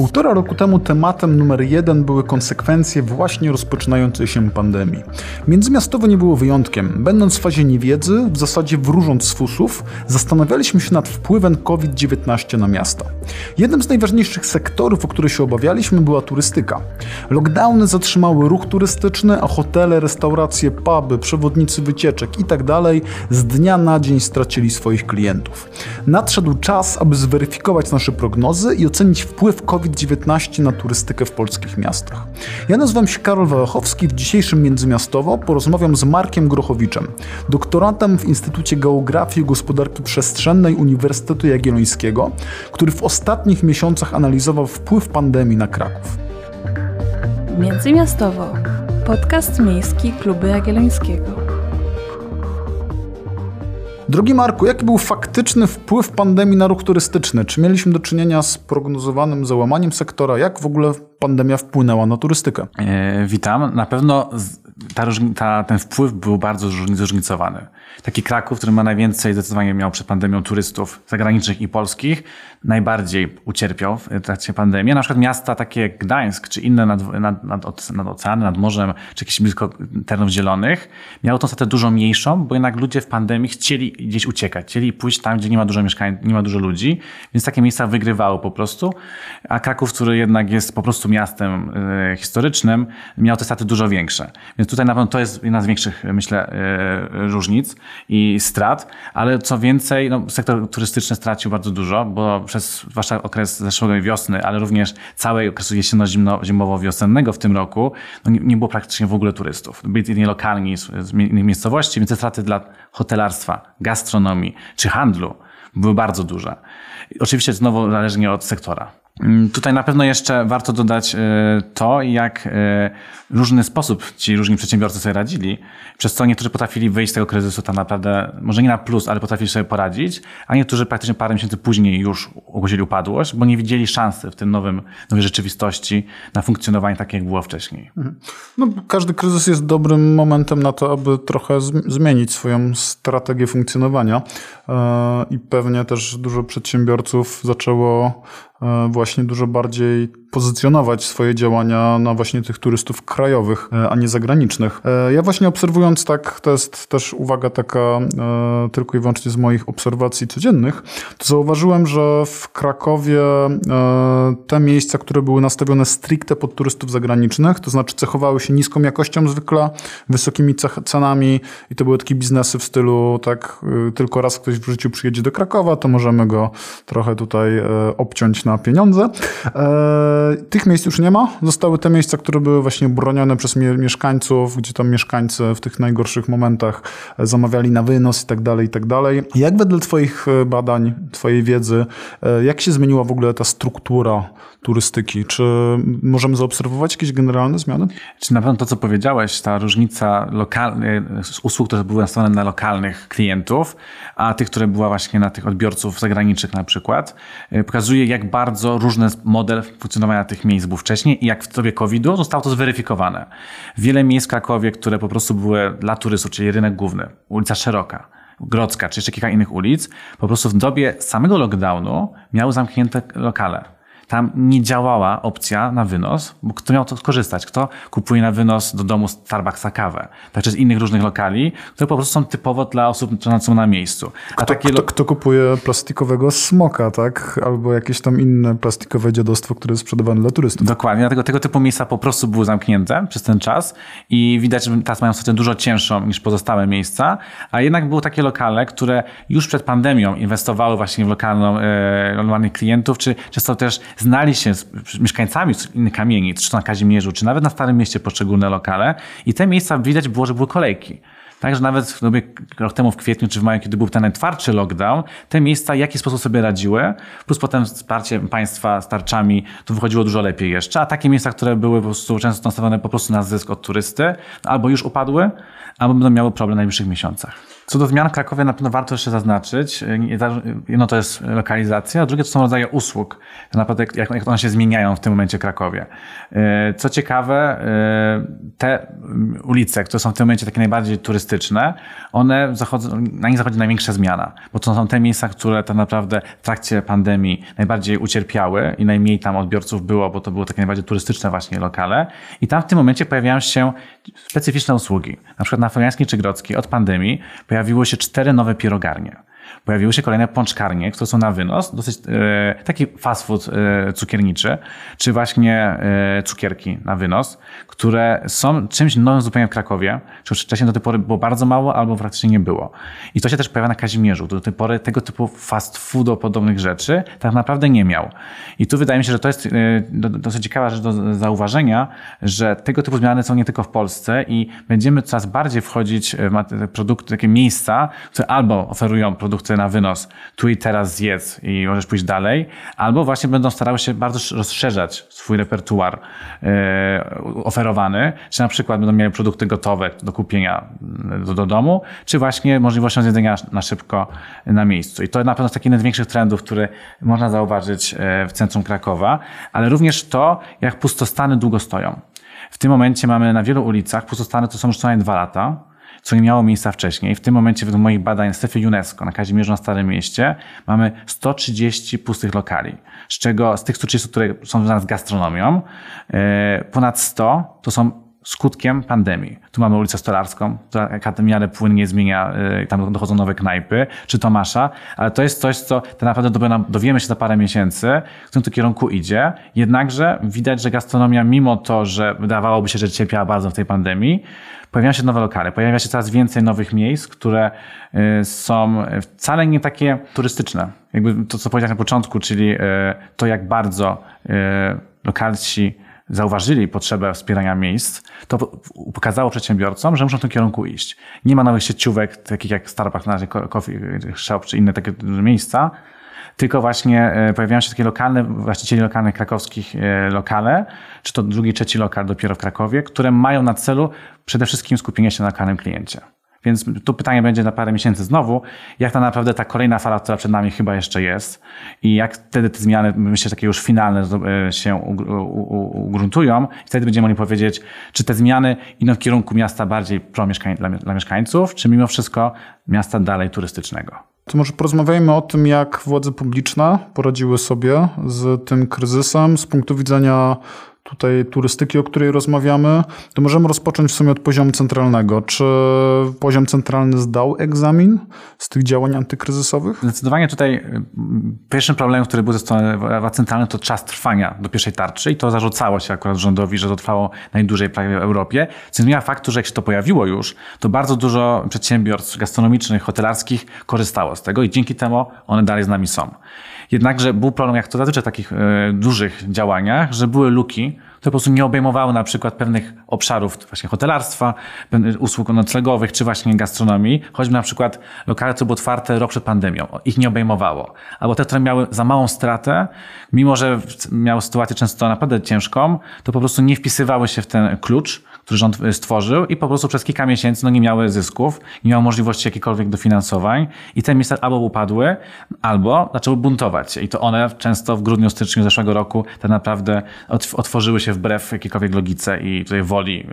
Półtora roku temu tematem numer jeden były konsekwencje właśnie rozpoczynającej się pandemii. Międzymiastowo nie było wyjątkiem. Będąc w fazie niewiedzy, w zasadzie wróżąc z fusów, zastanawialiśmy się nad wpływem COVID-19 na miasta. Jednym z najważniejszych sektorów, o które się obawialiśmy, była turystyka. Lockdowny zatrzymały ruch turystyczny, a hotele, restauracje, puby, przewodnicy wycieczek itd. Tak z dnia na dzień stracili swoich klientów. Nadszedł czas, aby zweryfikować nasze prognozy i ocenić wpływ COVID-19 na turystykę w polskich miastach. Ja nazywam się Karol Wałachowski, w dzisiejszym Międzymiastowo porozmawiam z Markiem Grochowiczem, doktorantem w Instytucie Geografii i Gospodarki Przestrzennej Uniwersytetu Jagiellońskiego, który w ostatnich miesiącach analizował wpływ pandemii na Kraków. Międzymiastowo. Podcast miejski Kluby Jagiellońskiego. Drogi Marku, jaki był faktyczny wpływ pandemii na ruch turystyczny? Czy mieliśmy do czynienia z prognozowanym załamaniem sektora? Jak w ogóle pandemia wpłynęła na turystykę? E, witam. Na pewno ta, ta, ten wpływ był bardzo zróżnicowany. Taki Kraków, który ma najwięcej, zdecydowanie miał przed pandemią turystów zagranicznych i polskich, najbardziej ucierpiał w trakcie pandemii. Na przykład miasta takie jak Gdańsk, czy inne nad, nad, nad, nad oceanem, nad morzem, czy jakieś blisko terenów zielonych, miało tą stratę dużo mniejszą, bo jednak ludzie w pandemii chcieli gdzieś uciekać, chcieli pójść tam, gdzie nie ma dużo mieszkań, nie ma dużo ludzi, więc takie miejsca wygrywały po prostu. A Kraków, który jednak jest po prostu miastem e, historycznym, miał te straty dużo większe. Więc tutaj na pewno to jest jedna z większych, myślę, e, różnic i strat, ale co więcej, no, sektor turystyczny stracił bardzo dużo, bo przez zwłaszcza okres zeszłej wiosny, ale również całej okresu jesienno-zimowo-wiosennego w tym roku, no, nie, było praktycznie w ogóle turystów. Byli jedynie lokalni z innych miejscowości, więc te straty dla hotelarstwa, gastronomii czy handlu były bardzo duże. Oczywiście znowu zależnie od sektora. Mm, tutaj na pewno jeszcze warto dodać e, to, jak e, różny sposób ci różni przedsiębiorcy sobie radzili, przez co niektórzy potrafili wyjść z tego kryzysu tak naprawdę, może nie na plus, ale potrafili sobie poradzić, a niektórzy praktycznie parę miesięcy później już ogłosili upadłość, bo nie widzieli szansy w tym nowym, nowej rzeczywistości na funkcjonowanie tak, jak było wcześniej. Mhm. No, każdy kryzys jest dobrym momentem na to, aby trochę zmienić swoją strategię funkcjonowania e, i pewnie też dużo przedsiębiorców zaczęło właśnie dużo bardziej pozycjonować swoje działania na właśnie tych turystów krajowych, e, a nie zagranicznych. E, ja właśnie obserwując tak, to jest też uwaga taka e, tylko i wyłącznie z moich obserwacji codziennych, to zauważyłem, że w Krakowie te miejsca, które były nastawione stricte pod turystów zagranicznych, to znaczy cechowały się niską jakością zwykle, wysokimi cenami i to były takie biznesy w stylu tak, tylko raz ktoś w życiu przyjedzie do Krakowa, to możemy go trochę tutaj obciąć na pieniądze. Tych miejsc już nie ma. Zostały te miejsca, które były właśnie bronione przez mieszkańców, gdzie tam mieszkańcy w tych najgorszych momentach zamawiali na wynos i tak dalej, i tak dalej. Jak wedle Twoich e, badań, Twojej wiedzy, e, jak się zmieniła w ogóle ta struktura turystyki? Czy możemy zaobserwować jakieś generalne zmiany? Czy na pewno to, co powiedziałeś, ta różnica lokal... E, usług, które były nastawione na lokalnych klientów, a tych, które była właśnie na tych odbiorców zagranicznych na przykład, pokazuje, jak bardzo różny model funkcjonowania tych miejsc był wcześniej i jak w dobie COVID-u zostało to zweryfikowane. Wiele miejsc w Krakowie, które po prostu były dla turystów, czyli rynek główny, ulica Szeroka, Grodzka, czy jeszcze kilka innych ulic, po prostu w dobie samego lockdownu miały zamknięte lokale tam nie działała opcja na wynos, bo kto miał to skorzystać? Kto kupuje na wynos do domu Starbucksa kawę? Także z innych różnych lokali, które po prostu są typowo dla osób, które są na miejscu. A kto, takie... kto, kto kupuje plastikowego smoka, tak? Albo jakieś tam inne plastikowe dziadostwo, które jest sprzedawane dla turystów. Dokładnie, dlatego tego typu miejsca po prostu były zamknięte przez ten czas i widać, że teraz mają sytuację dużo cięższą niż pozostałe miejsca, a jednak były takie lokale, które już przed pandemią inwestowały właśnie w lokalną, e, lokalnych klientów, czy często też znali się z mieszkańcami innych kamienic, czy to na Kazimierzu, czy nawet na Starym Mieście poszczególne lokale i te miejsca widać było, że były kolejki. Także nawet dobie, rok temu w kwietniu czy w maju, kiedy był ten najtwardszy lockdown, te miejsca w jaki sposób sobie radziły, plus potem wsparcie państwa starczami, to wychodziło dużo lepiej jeszcze. A takie miejsca, które były po prostu często nastawione po prostu na zysk od turysty, albo już upadły, albo będą miały problem w najbliższych miesiącach. Co do zmian w Krakowie na pewno warto jeszcze zaznaczyć. Jedno to jest lokalizacja, a drugie to są rodzaje usług. Naprawdę jak, jak one się zmieniają w tym momencie w Krakowie. E, co ciekawe, e, te ulice, które są w tym momencie takie najbardziej turystyczne, one zachodzą, na nich zachodzi największa zmiana, bo to są te miejsca, które tak naprawdę w trakcie pandemii najbardziej ucierpiały i najmniej tam odbiorców było, bo to były takie najbardziej turystyczne właśnie lokale. I tam w tym momencie pojawiają się specyficzne usługi. Na przykład na Floriańskiej czy Grodzkiej od pandemii pojawiły się cztery nowe pierogarnie. Pojawiły się kolejne pączkarnie, które są na wynos, dosyć e, taki fast food e, cukierniczy, czy właśnie e, cukierki na wynos, które są czymś nowym zupełnie w Krakowie, czy wcześniej do tej pory było bardzo mało albo praktycznie nie było. I to się też pojawia na Kazimierzu. Do tej pory tego typu fast foodo podobnych rzeczy tak naprawdę nie miał. I tu wydaje mi się, że to jest e, dosyć ciekawa rzecz do zauważenia, że tego typu zmiany są nie tylko w Polsce i będziemy coraz bardziej wchodzić w produkty, takie miejsca, które albo oferują produkty na wynos, tu i teraz zjedz i możesz pójść dalej, albo właśnie będą starały się bardzo rozszerzać swój repertuar e, oferowany, czy na przykład będą miały produkty gotowe do kupienia mm, do, do domu, czy właśnie możliwością zjedzenia na szybko na miejscu. I to na pewno jest taki jeden z większych trendów, który można zauważyć e, w centrum Krakowa, ale również to, jak pustostany długo stoją. W tym momencie mamy na wielu ulicach pustostany, to są już co najmniej dwa lata, co nie miało miejsca wcześniej. W tym momencie, według moich badań w strefie UNESCO na Kazimierzu na Starym Mieście mamy 130 pustych lokali, z czego z tych 130, które są związane z gastronomią, e, ponad 100 to są skutkiem pandemii. Tu mamy ulicę Stolarską, która miarę płynnie zmienia, e, tam dochodzą nowe knajpy, czy Tomasza, ale to jest coś, co tak naprawdę dowiemy się za parę miesięcy, w którym to kierunku idzie. Jednakże widać, że gastronomia, mimo to, że wydawałoby się, że cierpiała bardzo w tej pandemii, pojawiają się nowe lokale, pojawia się coraz więcej nowych miejsc, które y, są wcale nie takie turystyczne. Jakby to, co powiedziałem na początku, czyli y, to, jak bardzo y, lokalci zauważyli potrzebę wspierania miejsc, to pokazało przedsiębiorcom, że muszą w tym kierunku iść. Nie ma nowych sieciówek, takich jak Starbucks, na razie Coffee Shop czy inne takie miejsca, tylko właśnie e, pojawiają się takie lokalne, właścicieli lokalnych krakowskich e, lokale, czy to drugi, trzeci lokal dopiero w Krakowie, które mają na celu przede wszystkim skupienie się na lokalnym kliencie. Więc tu pytanie będzie na parę miesięcy znowu, jak ta naprawdę ta kolejna fala, która przed nami chyba jeszcze jest i jak wtedy te zmiany, myślę, takie już finalne e, się ugruntują i wtedy będziemy mogli powiedzieć, czy te zmiany idą w kierunku miasta bardziej pro mieszkań, dla, dla mieszkańców, czy mimo wszystko miasta dalej turystycznego. To może porozmawiajmy o tym, jak władze publiczne poradziły sobie z tym kryzysem z punktu widzenia tutaj turystyki, o której rozmawiamy, to możemy rozpocząć w sumie od poziomu centralnego. Czy poziom centralny zdał egzamin z tych działań antykryzysowych? Zdecydowanie tutaj y, pierwszym problemem, który był ze strony władz centralnych, to czas trwania do pierwszej tarczy i to zarzucało się akurat rządowi, że to trwało najdłużej prawie w Europie, co zmienia faktu, że jak się to pojawiło już, to bardzo dużo przedsiębiorstw gastronomicznych, hotelarskich korzystało z tego i dzięki temu one dalej z nami są. Jednakże był problem, jak to zazwyczaj w takich e, dużych działaniach, że były luki, które po prostu nie obejmowały na przykład pewnych obszarów właśnie hotelarstwa, usług noclegowych, czy właśnie gastronomii, choćby na przykład lokale, które były otwarte rok przed pandemią. Ich nie obejmowało. Albo te, które miały za małą stratę, mimo że miały sytuację często naprawdę ciężką, to po prostu nie wpisywały się w ten klucz, który rząd stworzył i po prostu przez kilka miesięcy no, nie miały zysków, nie miały możliwości jakichkolwiek dofinansowań i te miejsca albo upadły, albo zaczęły buntować się. I to one często w grudniu, styczniu zeszłego roku tak naprawdę otworzyły się wbrew jakiejkolwiek logice i tutaj woli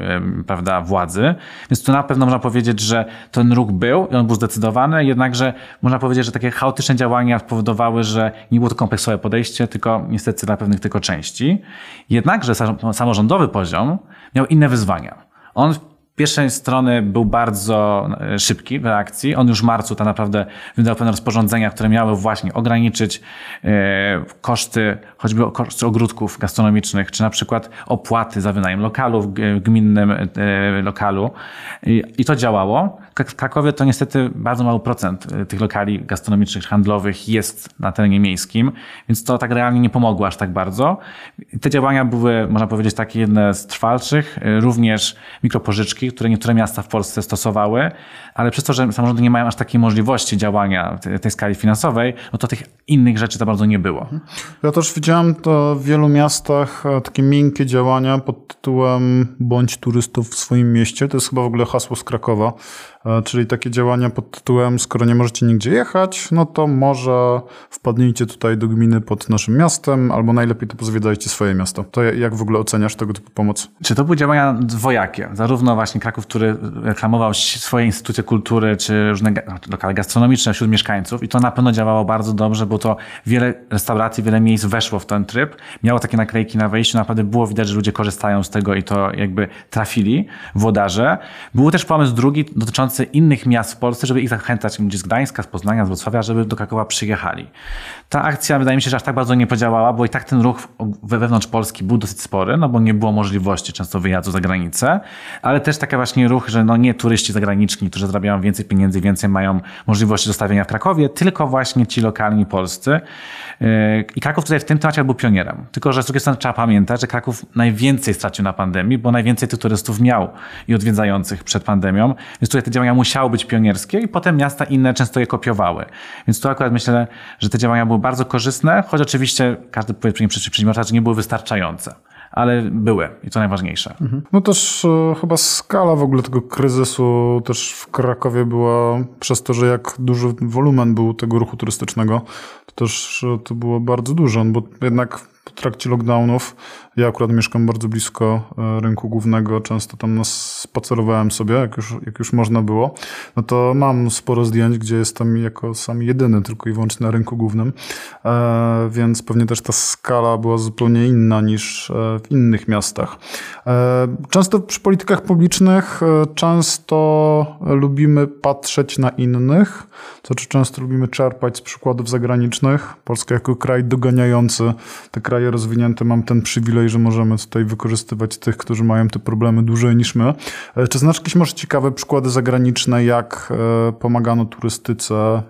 prawda, władzy. Więc tu na pewno można powiedzieć, że ten ruch był i on był zdecydowany, jednakże można powiedzieć, że takie chaotyczne działania spowodowały, że nie było to kompleksowe podejście, tylko niestety dla pewnych tylko części. Jednakże samorządowy poziom miał inne wyzwania. On pierwszej strony był bardzo e, szybki w reakcji. On już w marcu tak naprawdę wydał pewne rozporządzenia, które miały właśnie ograniczyć e, koszty, choćby koszty ogródków gastronomicznych, czy na przykład opłaty za wynajem lokalu w gminnym e, lokalu. I to działało. W Krakowie to niestety bardzo mały procent tych lokali gastronomicznych, handlowych jest na terenie miejskim, więc to tak realnie nie pomogło aż tak bardzo. Te działania były, można powiedzieć, takie jedne z trwalszych. Również mikropożyczki które niektóre miasta w Polsce stosowały, ale przez to, że samorządy nie mają aż takiej możliwości działania tej, skali finansowej, no to tych innych rzeczy za bardzo nie było. Ja też widziałem to w wielu miastach e, takie miękkie działania pod tytułem bądź turystów w swoim mieście. To jest chyba w ogóle hasło z Krakowa, czyli takie działania pod tytułem skoro nie możecie nigdzie jechać, no to może wpadnijcie tutaj do gminy pod naszym miastem, albo najlepiej to pozwiedzajcie swoje miasto. To jak w ogóle oceniasz tego typu pomoc? Czy to były działania dwojakie? Zarówno właśnie Kraków, który reklamował swoje instytucje kultury, czy różne lokale gastronomiczne wśród mieszkańców i to na pewno działało bardzo dobrze, bo to wiele restauracji, wiele miejsc weszło w ten tryb, miało takie naklejki na wejściu, naprawdę było widać, że ludzie korzystają z tego i to jakby trafili włodarze. Był też pomysł drugi dotyczący innych miast w Polsce, żeby ich zachęcać, ludzie z Gdańska, z Poznania, z Wrocławia, żeby do Krakowa przyjechali. Ta akcja wydaje mi się, że aż tak bardzo nie podziałała, bo i tak ten ruch wewnątrz Polski był dosyć spory, no bo nie było możliwości często wyjazdu za granicę, ale też taki właśnie ruch, że no nie turyści zagraniczni, którzy zarabiają więcej pieniędzy, więcej mają możliwości zostawienia w Krakowie, tylko właśnie ci lokalni polscy. Yy, I Kraków tutaj w tym temacie był pionierem. Tylko, że z drugiej strony trzeba pamiętać, że Kraków najwięcej stracił na pandemii, bo najwięcej tych turystów miał i odwiedzających przed pandemią, więc tutaj te działania musiały być pionierskie i potem miasta inne często je kopiowały. Więc tu akurat myślę, że te działania były bardzo korzystne, choć oczywiście każdy powiedzmy przedsiębiorca, że nie były wystarczające ale były i to najważniejsze. Mhm. No też e, chyba skala w ogóle tego kryzysu też w Krakowie była przez to, że jak duży wolumen był tego ruchu turystycznego, to też e, to było bardzo dużo, bo jednak trakcie lockdownów. Ja akurat mieszkam bardzo blisko e, rynku głównego, często tam spacerowałem sobie, jak już, jak już można było. No to mam sporo zdjęć, gdzie jestem jako sam jedyny, tylko i wyłącznie na rynku głównym, e, więc pewnie też ta skala była zupełnie inna niż e, w innych miastach. Często przy politykach publicznych często lubimy patrzeć na innych, to znaczy często lubimy czerpać z przykładów zagranicznych. Polska jako kraj doganiający te kraje rozwinięte mam ten przywilej, że możemy tutaj wykorzystywać tych, którzy mają te problemy dłużej niż my. E, czy znasz jakieś może ciekawe przykłady zagraniczne, jak e, pomagano turystyce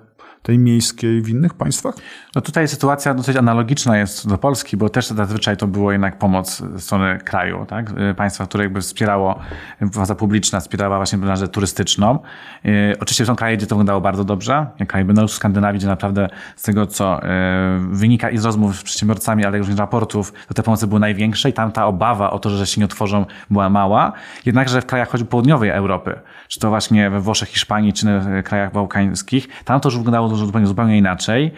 tej miejskiej w innych państwach? No tutaj sytuacja dosyć analogiczna jest do Polski, bo też zazwyczaj to było jednak pomoc strony kraju, tak? Państwa, które jakby wspierało, władza publiczna wspierała właśnie branżę turystyczną. Yy, oczywiście są kraje, gdzie to wyglądało bardzo dobrze, jak kraj Benelux, Skandynawii, gdzie naprawdę z tego, co yy, wynika i z rozmów z przedsiębiorcami, ale również raportów, to te pomocy były największe i tam ta obawa o to, że się nie otworzą była mała. Jednakże w krajach choćby południowej Europy, czy to właśnie we Włoszech, Hiszpanii, czy w krajach bałkańskich, tam to już wyglądało zupełnie, zupełnie inaczej.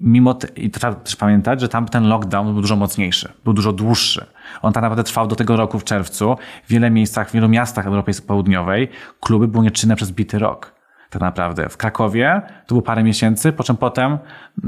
Mimo, te, i to trzeba też pamiętać, że tam ten lockdown był dużo mocniejszy, był dużo dłuższy. On tak naprawdę trwał do tego roku w czerwcu. W miejscach, w wielu miastach Europy Południowej kluby były nieczynne przez bity rok tak naprawdę. W Krakowie to było parę miesięcy, po czym potem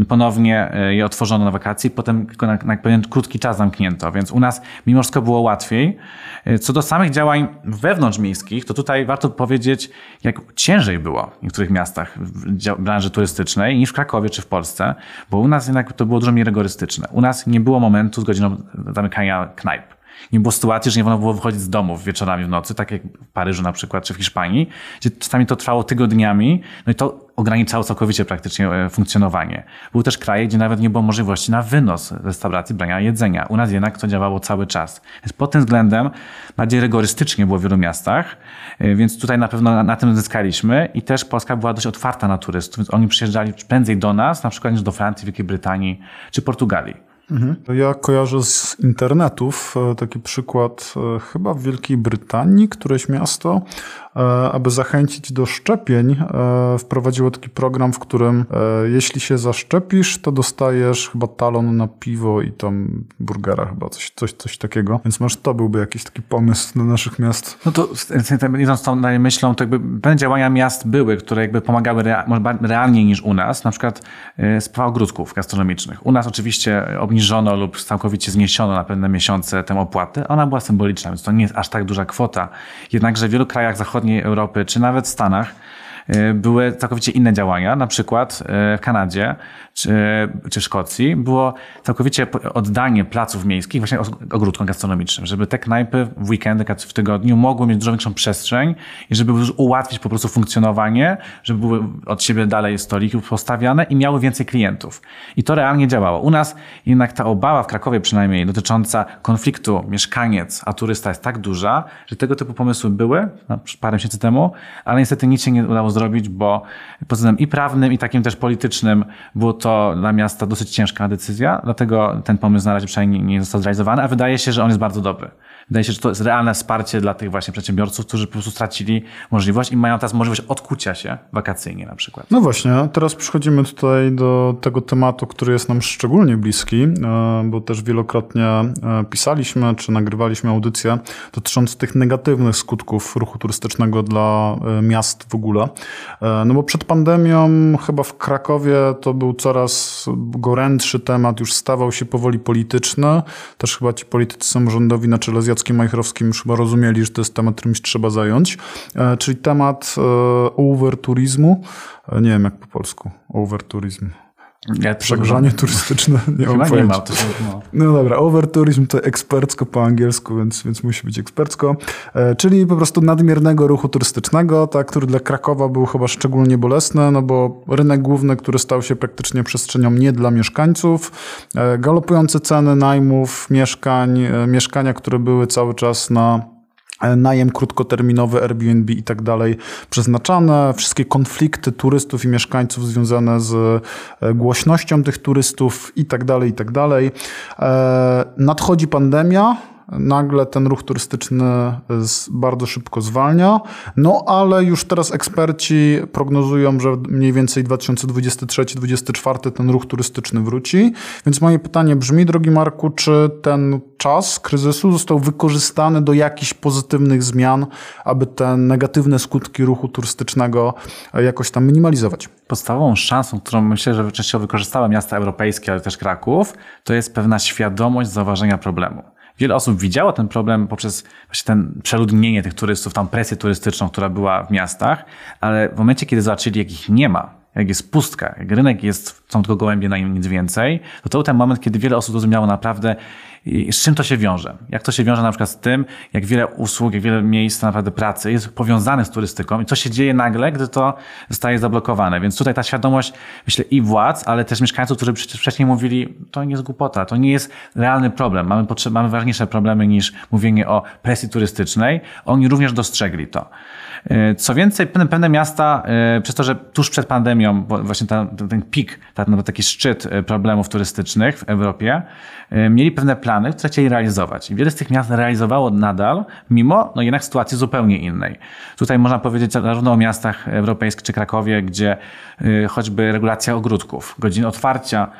ponownie e, je otworzono na wakacji, potem tylko na, na pewien krótki czas zamknięto, więc u nas mimo wszystko było łatwiej. E, co do samych działań wewnątrzmiejskich, to tutaj warto powiedzieć, jak ciężej było w niektórych miastach w branży turystycznej niż w Krakowie czy w Polsce, bo u nas jednak to było dużo mniej rygorystyczne. U nas nie było momentu z godziną zamykania knajp. Nie było sytuacji, że nie wolno było wychodzić z domów wieczorami w nocy, tak jak w Paryżu na przykład, czy w Hiszpanii, gdzie czasami to trwało tygodniami, no i to ograniczało całkowicie praktycznie e, funkcjonowanie. Były też kraje, gdzie nawet nie było możliwości na wynos restauracji brania jedzenia. U nas jednak to działało cały czas. Więc pod tym względem bardziej rygorystycznie było w wielu miastach, e, więc tutaj na pewno na, na tym zyskaliśmy i też Polska była dość otwarta na turystów, więc oni przyjeżdżali prędzej do nas, na przykład niż do Francji, Wielkiej Brytanii czy Portugalii. Mhm. Ja kojarzę z internetów e, taki przykład e, chyba w Wielkiej Brytanii, któreś miasto aby zachęcić do szczepień, e, wprowadziło taki program, w którym e, jeśli się zaszczepisz, to dostajesz chyba talon na piwo i tam burgera chyba, coś, coś, coś takiego. Więc może to byłby jakiś taki pomysł dla naszych miast. No to idąc tą myślą, to jakby pewne działania miast były, które jakby pomagały rea realniej niż u nas, na przykład sprawa ogródków gastronomicznych. U nas oczywiście obniżono lub całkowicie zniesiono na pewne miesiące tę opłatę. Ona była symboliczna, więc to nie jest aż tak duża kwota. Jednakże w wielu krajach zachodnich zachodniej Europy, czy nawet Stanach, były całkowicie inne działania. Na przykład y, w Kanadzie czy, czy Szkocji było całkowicie oddanie placów miejskich właśnie ogródkom gastronomicznym, żeby te knajpy w weekendy, w tygodniu mogły mieć dużo większą przestrzeń i żeby ułatwić po prostu funkcjonowanie, żeby były od siebie dalej stoliki postawiane i miały więcej klientów. I to realnie działało. U nas jednak ta obawa w Krakowie przynajmniej dotycząca konfliktu mieszkaniec a turysta jest tak duża, że tego typu pomysły były no, parę miesięcy temu, ale niestety nic się nie udało zrobić, bo pod względem i prawnym, i takim też politycznym było to dla miasta dosyć ciężka decyzja, dlatego ten pomysł na razie przynajmniej nie został zrealizowany, a wydaje się, że on jest bardzo dobry. Wydaje się, że to jest realne wsparcie dla tych właśnie przedsiębiorców, którzy po prostu stracili możliwość i mają teraz możliwość odkucia się wakacyjnie na przykład. No właśnie, teraz przechodzimy tutaj do tego tematu, który jest nam szczególnie bliski, e, bo też wielokrotnie e, pisaliśmy czy nagrywaliśmy audycje dotyczące tych negatywnych skutków ruchu turystycznego dla e, miast w ogóle. No bo przed pandemią chyba w Krakowie to był coraz gorętszy temat, już stawał się powoli polityczny. Też chyba ci politycy samorządowi na czele z Jackiem Majchrowskim już chyba rozumieli, że to jest temat, którym się trzeba zająć, e, czyli temat e, overturizmu. E, nie wiem jak po polsku. Overturizm. Ja Przegrzanie turystyczne. Nie Chyba mam nie ma. To no. no dobra, overturizm to ekspercko po angielsku, więc, więc musi być ekspercko. E, czyli po prostu nadmiernego ruchu turystycznego, tak, który dla Krakowa był chyba szczególnie bolesny, no bo rynek główny, który stał się praktycznie przestrzenią nie dla mieszkańców, e, galopujące ceny najmów, mieszkań, e, mieszkania, które były cały czas na najem krótkoterminowy, Airbnb i tak dalej przeznaczane, wszystkie konflikty turystów i mieszkańców związane z e, głośnością tych turystów i tak dalej, i tak dalej. E, nadchodzi pandemia, nagle ten ruch turystyczny bardzo szybko zwalnia. No ale już teraz eksperci prognozują, że mniej więcej 2023-2024 ten ruch turystyczny wróci. Więc moje pytanie brzmi, drogi Marku, czy ten czas kryzysu został wykorzystany do jakichś pozytywnych zmian, aby te negatywne skutki ruchu turystycznego jakoś tam minimalizować? Podstawową szansą, którą myślę, że częściowo wykorzystały miasta europejskie, ale też Kraków, to jest pewna świadomość zauważenia problemu. Wiele osób widziało ten problem poprzez właśnie ten przeludnienie tych turystów, tą presję turystyczną, która była w miastach, ale w momencie, kiedy zobaczyli, jak ich nie ma, jak jest pustka, jak rynek jest, są tylko gołębie na nim nic więcej, to to był ten moment, kiedy wiele osób zrozumiało naprawdę, z czym to się wiąże. Jak to się wiąże na przykład z tym, jak wiele usług, jak wiele miejsc naprawdę pracy jest powiązanych z turystyką i co się dzieje nagle, gdy to zostaje zablokowane. Więc tutaj ta świadomość, myślę, i władz, ale też mieszkańców, którzy wcześniej mówili, to nie jest głupota, to nie jest realny problem. Mamy, mamy ważniejsze problemy niż mówienie o presji turystycznej. Oni również dostrzegli to. E, co więcej, pewne miasta, e, przez to, że tuż przed pandemią, właśnie ten, ten pik, ten, taki szczyt e, problemów turystycznych w Europie, mieli pewne plany, które chcieli realizować. I wiele z tych miast realizowało nadal, mimo no jednak sytuacji zupełnie innej. Tutaj można powiedzieć zarówno o miastach europejskich czy Krakowie, gdzie choćby regulacja ogródków, godzin otwarcia,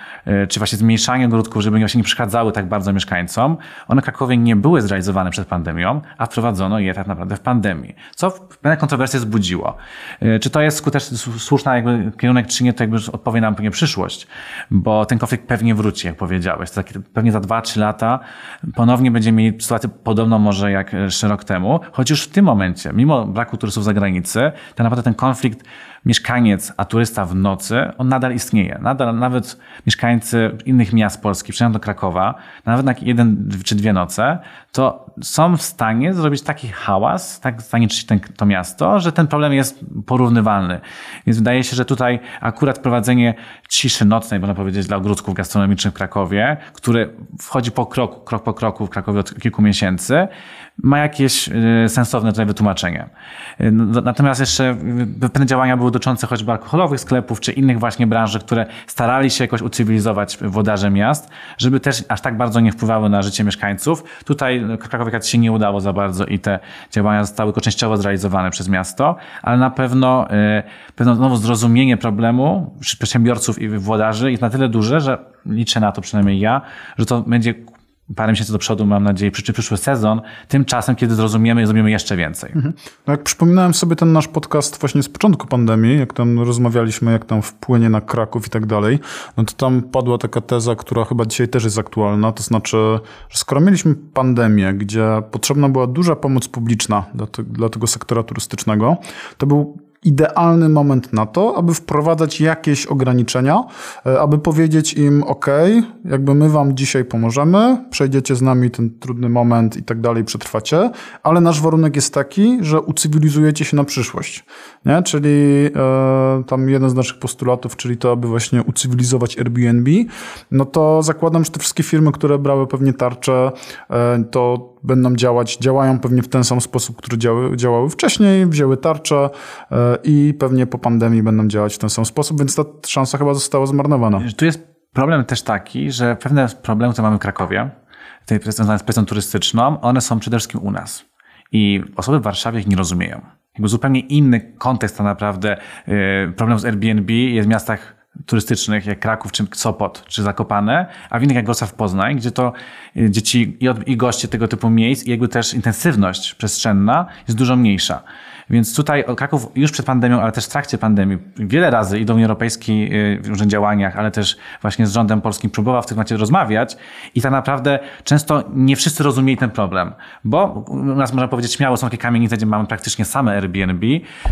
czy właśnie zmniejszanie ogródków, żeby nie przeszkadzały tak bardzo mieszkańcom, one w Krakowie nie były zrealizowane przed pandemią, a wprowadzono je tak naprawdę w pandemii. Co pewne kontrowersje wzbudziło. E, czy to jest skuteczny, słuszny jakby kierunek, czy nie, to jakby odpowie nam pewnie przyszłość, bo ten konflikt pewnie wróci, jak powiedziałeś. To pewnie za 2-3 lata ponownie będziemy mieli sytuację podobną może jak jeszcze rok temu, choć już w tym momencie, mimo braku turystów z zagranicy, to naprawdę ten konflikt mieszkaniec, a turysta w nocy, on nadal istnieje. Nadal nawet mieszkańcy innych miast polskich, przynajmniej do Krakowa, nawet na jeden czy dwie noce, to są w stanie zrobić taki hałas, tak zaniczyć ten, to miasto, że ten problem jest porównywalny. Więc wydaje się, że tutaj akurat prowadzenie ciszy nocnej, można powiedzieć, dla ogródków gastronomicznych w Krakowie, który wchodzi po kroku, krok po kroku w Krakowie od kilku miesięcy, ma jakieś y, sensowne tutaj wytłumaczenie. Y, no, natomiast jeszcze y, pewne działania były dotyczące choćby alkoholowych sklepów, czy innych właśnie branży, które starali się jakoś ucywilizować włodarze miast, żeby też aż tak bardzo nie wpływały na życie mieszkańców. Tutaj Krakowi się nie udało za bardzo i te działania zostały tylko częściowo zrealizowane przez miasto, ale na pewno pewne znowu zrozumienie problemu przedsiębiorców i włodarzy jest na tyle duże, że liczę na to przynajmniej ja, że to będzie parę miesięcy do przodu, mam nadzieję, przy, przyszły sezon, tymczasem, kiedy zrozumiemy zrobimy jeszcze więcej. Mhm. No jak przypominałem sobie ten nasz podcast właśnie z początku pandemii, jak tam rozmawialiśmy, jak tam wpłynie na Kraków i tak dalej, no to tam padła taka teza, która chyba dzisiaj też jest aktualna, to znaczy, że skoro mieliśmy pandemię, gdzie potrzebna była duża pomoc publiczna dla, te, dla tego sektora turystycznego, to był idealny moment na to, aby wprowadzać jakieś ograniczenia, e, aby powiedzieć im, ok, jakby my wam dzisiaj pomożemy, przejdziecie z nami ten trudny moment i tak dalej, przetrwacie, ale nasz warunek jest taki, że ucywilizujecie się na przyszłość. Nie? Czyli e, tam jeden z naszych postulatów, czyli to, aby właśnie ucywilizować Airbnb, no to zakładam, że te wszystkie firmy, które brały pewnie tarcze, e, to będą działać, działają pewnie w ten sam sposób, który działy, działały wcześniej, wzięły tarcze e, i pewnie po pandemii będą działać w ten sam sposób, więc ta szansa chyba została zmarnowana. Tu jest problem też taki, że pewne problemy, które mamy w Krakowie, związane z presją turystyczną, one są przede wszystkim u nas. I osoby w Warszawie ich nie rozumieją. Jakby zupełnie inny kontekst tak naprawdę yy, problem z Airbnb jest w miastach turystycznych jak Kraków, czy Sopot, czy Zakopane, a w innych jak Wrocław, Poznań, gdzie to y, dzieci i, od, i goście tego typu miejsc i jakby też intensywność przestrzenna jest dużo mniejsza. Więc tutaj Kraków już przed pandemią, ale też w trakcie pandemii wiele razy i do Unii Europejskiej y, w różnych działaniach, ale też właśnie z rządem polskim próbował w tym temacie rozmawiać i tak naprawdę często nie wszyscy rozumieli ten problem, bo u nas można powiedzieć śmiało są takie kamienice, gdzie mamy praktycznie same Airbnb,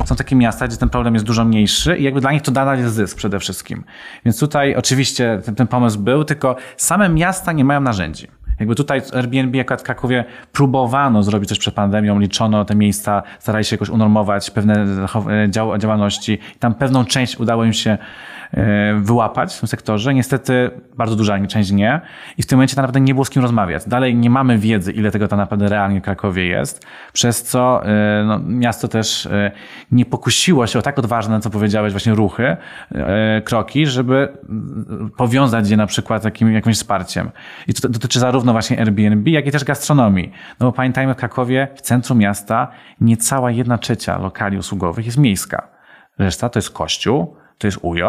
są takie miasta, gdzie ten problem jest dużo mniejszy i jakby dla nich to nadal jest zysk przede wszystkim. Więc tutaj oczywiście ten, ten pomysł był, tylko same miasta nie mają narzędzi. Jakby tutaj Airbnb akurat w Krakowie próbowano zrobić coś przed pandemią, liczono te miejsca, starali się jakoś unormować pewne działalności. Tam pewną część udało im się E, wyłapać w tym sektorze. Niestety bardzo duża część nie. I w tym momencie tak naprawdę nie było z kim rozmawiać. Dalej nie mamy wiedzy, ile tego tak naprawdę realnie w Krakowie jest, przez co e, no, miasto też e, nie pokusiło się o tak odważne, co powiedziałeś, właśnie ruchy, kroki, żeby powiązać je na przykład takim, jakimś wsparciem. I to dotyczy zarówno właśnie Airbnb, jak i też gastronomii. No bo pamiętajmy, w Krakowie, w centrum miasta, niecała jedna trzecia lokali usługowych jest miejska. Reszta to jest kościół, to jest UJ,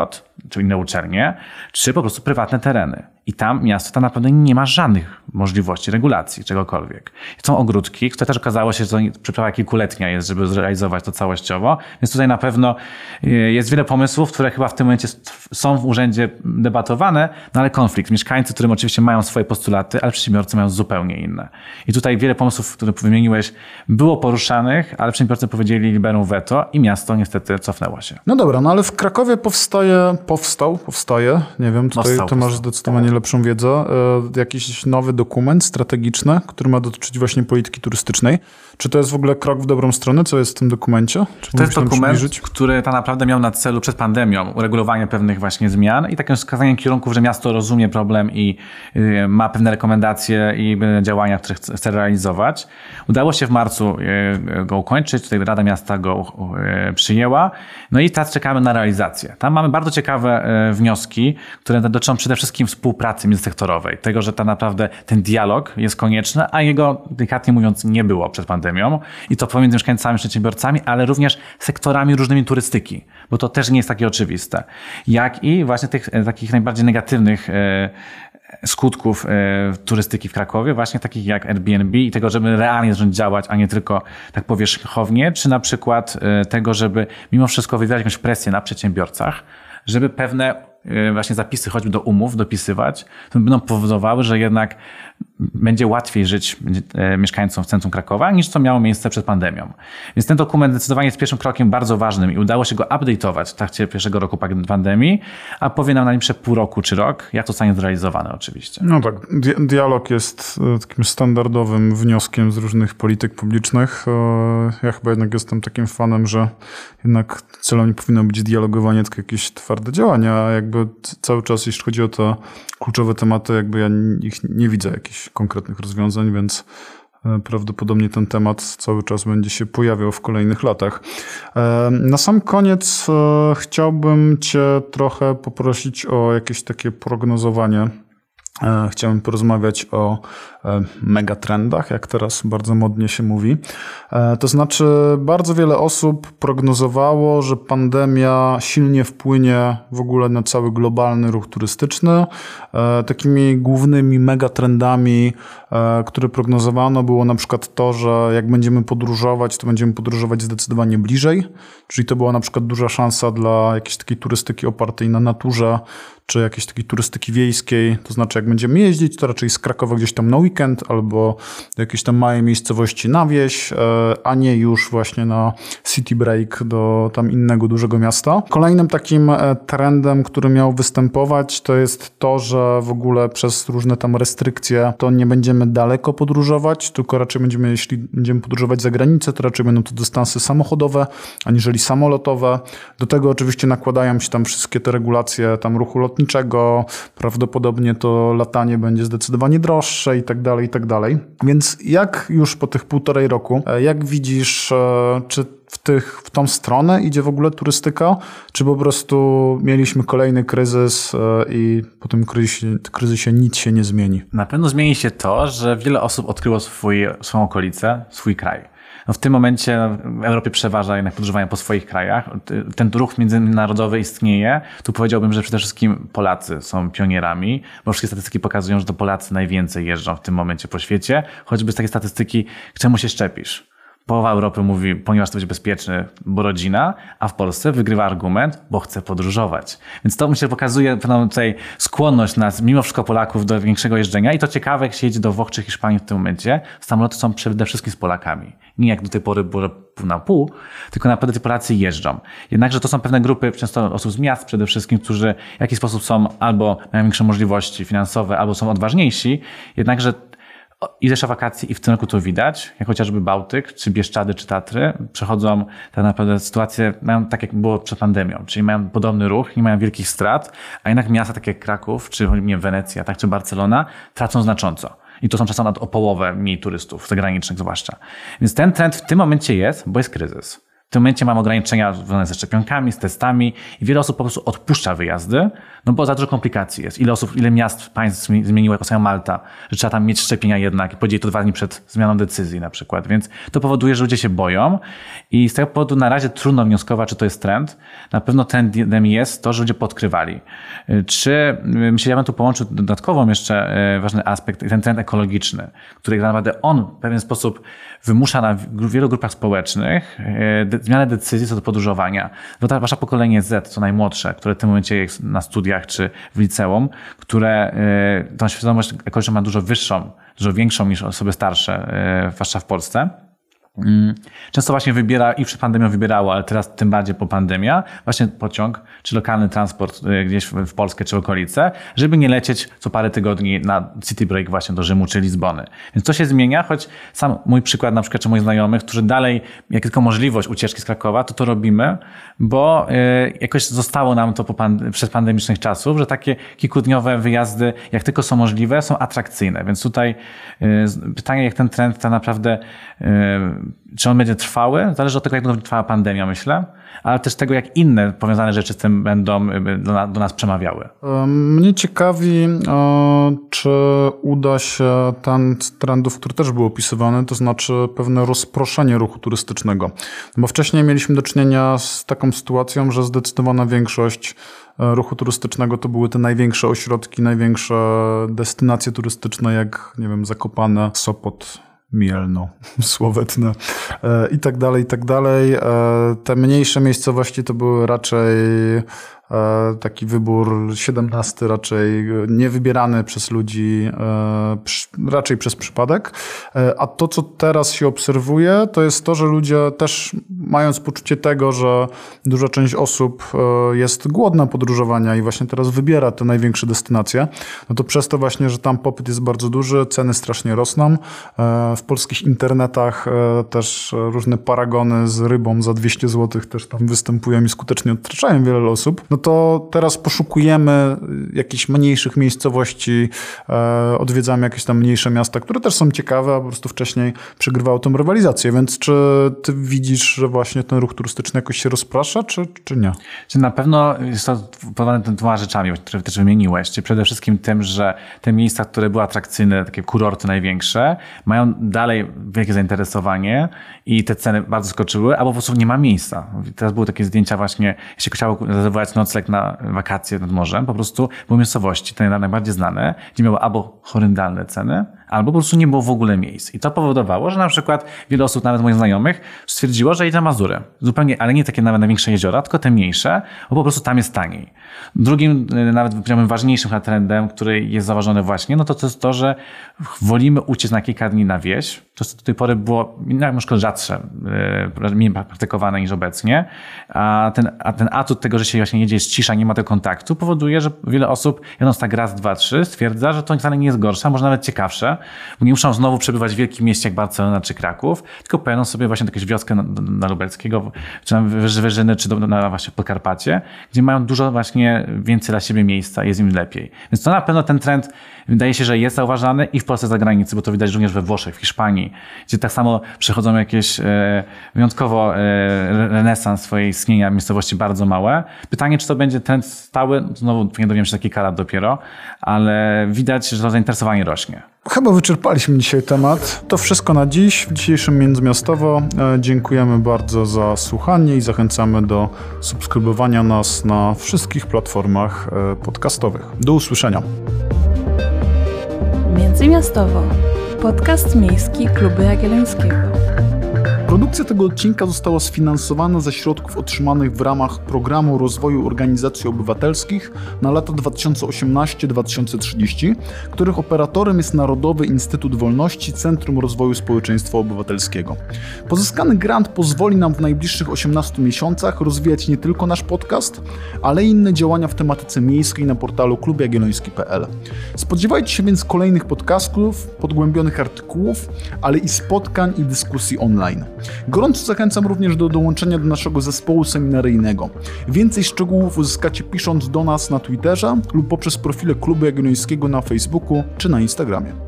czy inne uczelnie, czy po prostu prywatne tereny. I tam miasto tak naprawdę nie ma żadnych możliwości regulacji, czegokolwiek. Są ogródki, które też okazało się, że to przyprawa kilkuletnia jest, żeby zrealizować to całościowo. Więc tutaj na pewno y, jest wiele pomysłów, które chyba w tym momencie są w urzędzie debatowane, no ale konflikt. Mieszkańcy, którym oczywiście mają swoje postulaty, ale przedsiębiorcy mają zupełnie inne. I tutaj wiele pomysłów, które wymieniłeś, było poruszanych, ale przedsiębiorcy powiedzieli liberum veto i miasto niestety cofnęło się. No dobra, no ale w Krakowie powstaje, powstał, powstaje, nie wiem, tutaj powstał, ty masz powstał. zdecydowanie lepszą wiedzę, e, jakiś nowy dokument strategiczny, który ma dotyczyć właśnie polityki turystycznej. Czy to jest w ogóle krok w dobrą stronę? Co jest w tym dokumencie? Czy to jest dokument, który tak naprawdę miał na celu przed pandemią uregulowanie pewnych właśnie zmian i takie wskazanie kierunków, że miasto rozumie problem i y, ma pewne rekomendacje i działania, które chce realizować. Udało się w marcu y, go ukończyć, tutaj Rada Miasta go y, przyjęła. No i teraz czekamy na realizację. Tam mamy bardzo ciekawe wnioski, które dotyczą przede wszystkim współpracy międzysektorowej. Tego, że tak naprawdę ten dialog jest konieczny, a jego delikatnie mówiąc nie było przed pandemią i to pomiędzy mieszkańcami, przedsiębiorcami, ale również sektorami różnymi turystyki, bo to też nie jest takie oczywiste. Jak i właśnie tych e, takich najbardziej negatywnych e, skutków e, turystyki w Krakowie, właśnie takich jak Airbnb i tego, żeby realnie zacząć działać, a nie tylko tak powierzchownie, czy na przykład tego, żeby mimo wszystko wywierać jakąś presję na przedsiębiorcach, żeby pewne właśnie zapisy choćby do umów dopisywać, to będą powodowały, że jednak będzie łatwiej żyć e, mieszkańcom w centrum Krakowa niż co miało miejsce przed pandemią. Więc ten dokument zdecydowanie jest pierwszym krokiem bardzo ważnym i udało się go update'ować w trakcie pierwszego roku pandemii, a powie nam na najbliższe pół roku czy rok, jak to zostanie zrealizowane oczywiście. No tak, dialog jest e, takim standardowym wnioskiem z różnych polityk publicznych. E, ja chyba jednak jestem takim fanem, że jednak celem nie powinno być dialogowanie, tylko jakieś twarde działania, a jakby cały czas, jeśli chodzi o te kluczowe tematy, jakby ja ich nie widzę jakichś konkretnych rozwiązań, więc e, prawdopodobnie ten temat cały czas będzie się pojawiał w kolejnych latach. E, na sam koniec e, chciałbym Cię trochę poprosić o jakieś takie prognozowanie chciałem porozmawiać o megatrendach, jak teraz bardzo modnie się mówi. E, to znaczy, bardzo wiele osób prognozowało, że pandemia silnie wpłynie w ogóle na cały globalny ruch turystyczny. Takimi głównymi megatrendami, które prognozowano, było na przykład to, że jak będziemy podróżować, to będziemy podróżować zdecydowanie bliżej. Czyli to była na przykład duża szansa dla jakiejś takiej turystyki opartej na naturze, czy jakiejś takiej turystyki wiejskiej, to znaczy jak będziemy jeździć, to raczej z Krakowa gdzieś tam na weekend, weekend albo do jakiejś tam małej miejscowości na wieś, a nie już właśnie na city break do tam innego dużego miasta. Kolejnym takim trendem, który miał występować, to jest to, że w ogóle przez różne tam restrykcje to nie będziemy daleko podróżować, tylko raczej będziemy, jeśli będziemy podróżować za granicę, to raczej będą to dystanse samochodowe, aniżeli samolotowe. Do tego oczywiście nakładają się tam wszystkie te regulacje tam ruchu lotniczego, prawdopodobnie to latanie będzie zdecydowanie droższe i tak dalej, i tak dalej. Więc jak już po tych półtorej roku, e, jak widzisz, e, czy w, tych, w tą stronę idzie w ogóle turystyka, czy po prostu mieliśmy kolejny kryzys e, i po tym kryzysie, kryzysie nic się nie zmieni? Na pewno zmieni się to, że wiele osób odkryło swój, swoją okolicę, swój kraj. No w tym momencie w Europie przeważa jednak podróżowanie po swoich krajach. Ten ruch międzynarodowy istnieje. Tu powiedziałbym, że przede wszystkim Polacy są pionierami, bo wszystkie statystyki pokazują, że to Polacy najwięcej jeżdżą w tym momencie po świecie. Choćby z takiej statystyki, czemu się szczepisz? Połowa Europy mówi, ponieważ to będzie bezpieczny, bo rodzina, a w Polsce wygrywa argument, bo chce podróżować. Więc to myślę pokazuje pewną tutaj skłonność nas, mimo wszystko Polaków, do większego jeżdżenia. I to ciekawe, jak się jedzie do Włoch czy Hiszpanii w tym momencie, samoloty są przede wszystkim z Polakami. Nie jak do tej pory było pół na pół, tylko naprawdę ci Polacy jeżdżą. Jednakże to są pewne grupy, często osób z miast przede wszystkim, którzy w jakiś sposób są albo mają większe możliwości finansowe, albo są odważniejsi. Jednakże i zeszła wakacji i w tym roku to widać, jak chociażby Bałtyk, czy Bieszczady, czy Tatry przechodzą tak naprawdę sytuację, mają tak jak było przed pandemią, czyli mają podobny ruch, nie mają wielkich strat, a jednak miasta takie jak Kraków, czy nie Wenecja, tak, czy Barcelona tracą znacząco. I to są czasem o połowę mniej turystów, zagranicznych zwłaszcza. Więc ten trend w tym momencie jest, bo jest kryzys. W tym momencie mam ograniczenia związane ze szczepionkami, z testami i wiele osób po prostu odpuszcza wyjazdy, no bo za dużo komplikacji jest. Ile osób, ile miast, państw zmieniło, jako sama Malta, że trzeba tam mieć szczepienia jednak i powiedzieli to dwa dni przed zmianą decyzji na przykład. Więc to powoduje, że ludzie się boją i z tego powodu na razie trudno wnioskować, czy to jest trend. Na pewno trendem jest to, że ludzie podkrywali. Czy, myślę, ja bym tu połączył dodatkowo jeszcze e, ważny aspekt, ten trend ekologiczny, który tak naprawdę on w pewien sposób wymusza na wielu grupach społecznych zmianę decyzji co do podróżowania. Bo ta wasza pokolenie Z, co najmłodsze, które w tym momencie jest na studiach czy w liceum, które e, tą świadomość ekologiczną ma dużo wyższą, dużo większą niż osoby starsze, zwłaszcza w Polsce. Często właśnie wybiera, i przed pandemią wybierało, ale teraz tym bardziej po pandemia, właśnie pociąg, czy lokalny transport y, gdzieś w Polskę, czy okolice, żeby nie lecieć co parę tygodni na city break właśnie do Rzymu, czy Lizbony. Więc to się zmienia, choć sam mój przykład na przykład, czy moich znajomych, którzy dalej, jak tylko możliwość ucieczki z Krakowa, to to robimy, bo y, jakoś zostało nam to po pan, przez pandemicznych czasów, że takie kilkudniowe wyjazdy, jak tylko są możliwe, są atrakcyjne. Więc tutaj y, pytanie, jak ten trend tak naprawdę czy on będzie trwały? Zależy od tego, jak będzie trwała pandemia, myślę, ale też tego, jak inne powiązane rzeczy z tym będą do, nas przemawiały. Mnie ciekawi, czy uda się ten trendów, który też był opisywany, to znaczy pewne rozproszenie ruchu turystycznego. Bo wcześniej mieliśmy do czynienia z taką sytuacją, że zdecydowana większość e, ruchu turystycznego to były te największe ośrodki, największe destynacje turystyczne, jak nie wiem, Zakopane, Sopot, Mielno, Słowetne e, i tak dalej, i tak dalej. E, te mniejsze miejscowości to były raczej taki wybór 17 raczej nie wybierany przez ludzi, e, raczej przez przypadek. E, a to, co teraz się obserwuje, to jest to, że ludzie też mając poczucie tego, że duża część osób jest głodna podróżowania i właśnie teraz wybiera te największe destynacje, no to przez to właśnie, że tam popyt jest bardzo duży, ceny strasznie rosną. W polskich internetach też różne paragony z rybą za 200 zł też tam występują i skutecznie odtraczają wiele osób. No to teraz poszukujemy jakichś mniejszych miejscowości, e, odwiedzamy jakieś tam mniejsze miasta, które też są ciekawe, a po prostu wcześniej przegrywały tą rywalizację. Więc czy ty widzisz, że właśnie ten ruch turystyczny jakoś się rozprasza, czy, czy nie? Czy na pewno jest to powodowane dwoma rzeczami, które też wymieniłeś. Czyli przede wszystkim tym, że te miejsca, które były atrakcyjne, takie kurorty największe, mają dalej wielkie zainteresowanie i te ceny bardzo skoczyły, albo po prostu nie ma miejsca. Teraz były takie zdjęcia właśnie, jeśli chciało rezerwować noc nocleg na wakacje nad morzem, po prostu były miejscowości, te najbardziej znane, gdzie miały albo horrendalne ceny, albo po prostu nie było w ogóle miejsc. I to powodowało, że na przykład wiele osób, nawet moich znajomych, stwierdziło, że idzie na Mazury. Zupełnie, ale nie takie nawet największe jeziora, tylko te mniejsze, bo po prostu tam jest taniej. Drugim, y, nawet powiedziałbym ważniejszym trendem, który jest zauważony właśnie, no to to jest to, że wolimy uciec na kilka dni na wieś. To do tej pory było na przykład rzadsze, y, mniej praktykowane niż obecnie. A ten, a ten atut tego, że się właśnie jedzie, jest cisza, nie ma tego kontaktu, powoduje, że wiele osób jadąc tak raz, dwa, trzy stwierdza, że to wcale nie jest gorsze, a może nawet ciekawsze, bo nie muszą znowu przebywać w wielkim mieście jak Barcelona czy Kraków, tylko pojadą sobie właśnie jakiegoś wioskę na, na Lubelskiego, czy na Wyżyny, czy do, na właśnie Podkarpacie, gdzie mają dużo właśnie więcej dla siebie miejsca, jest im lepiej. Więc to na pewno ten trend wydaje się, że jest zauważany i w Polsce za granicy, bo to widać również we Włoszech, w Hiszpanii, gdzie tak samo przechodzą jakieś e, wyjątkowo e, renesans swojej istnienia miejscowości bardzo małe. Pytanie, czy to będzie trend stały, znowu nie dowiem się taki karat dopiero, ale widać, że to zainteresowanie rośnie. Chyba wyczerpaliśmy dzisiaj temat. To wszystko na dziś w dzisiejszym Międzymiastowo. E, dziękujemy bardzo za słuchanie i zachęcamy do subskrybowania nas na wszystkich platformach e, podcastowych. Do usłyszenia. Międzymiastowo. Podcast miejski Klubu Jagiellońskiego. Produkcja tego odcinka została sfinansowana ze środków otrzymanych w ramach Programu Rozwoju Organizacji Obywatelskich na lata 2018-2030, których operatorem jest Narodowy Instytut Wolności Centrum Rozwoju Społeczeństwa Obywatelskiego. Pozyskany grant pozwoli nam w najbliższych 18 miesiącach rozwijać nie tylko nasz podcast, ale i inne działania w tematyce miejskiej na portalu klubjagielloński.pl. Spodziewajcie się więc kolejnych podcastów, podgłębionych artykułów, ale i spotkań i dyskusji online. Gorąco zachęcam również do dołączenia do naszego zespołu seminaryjnego. Więcej szczegółów uzyskacie pisząc do nas na Twitterze lub poprzez profile Klubu Jagiellońskiego na Facebooku czy na Instagramie.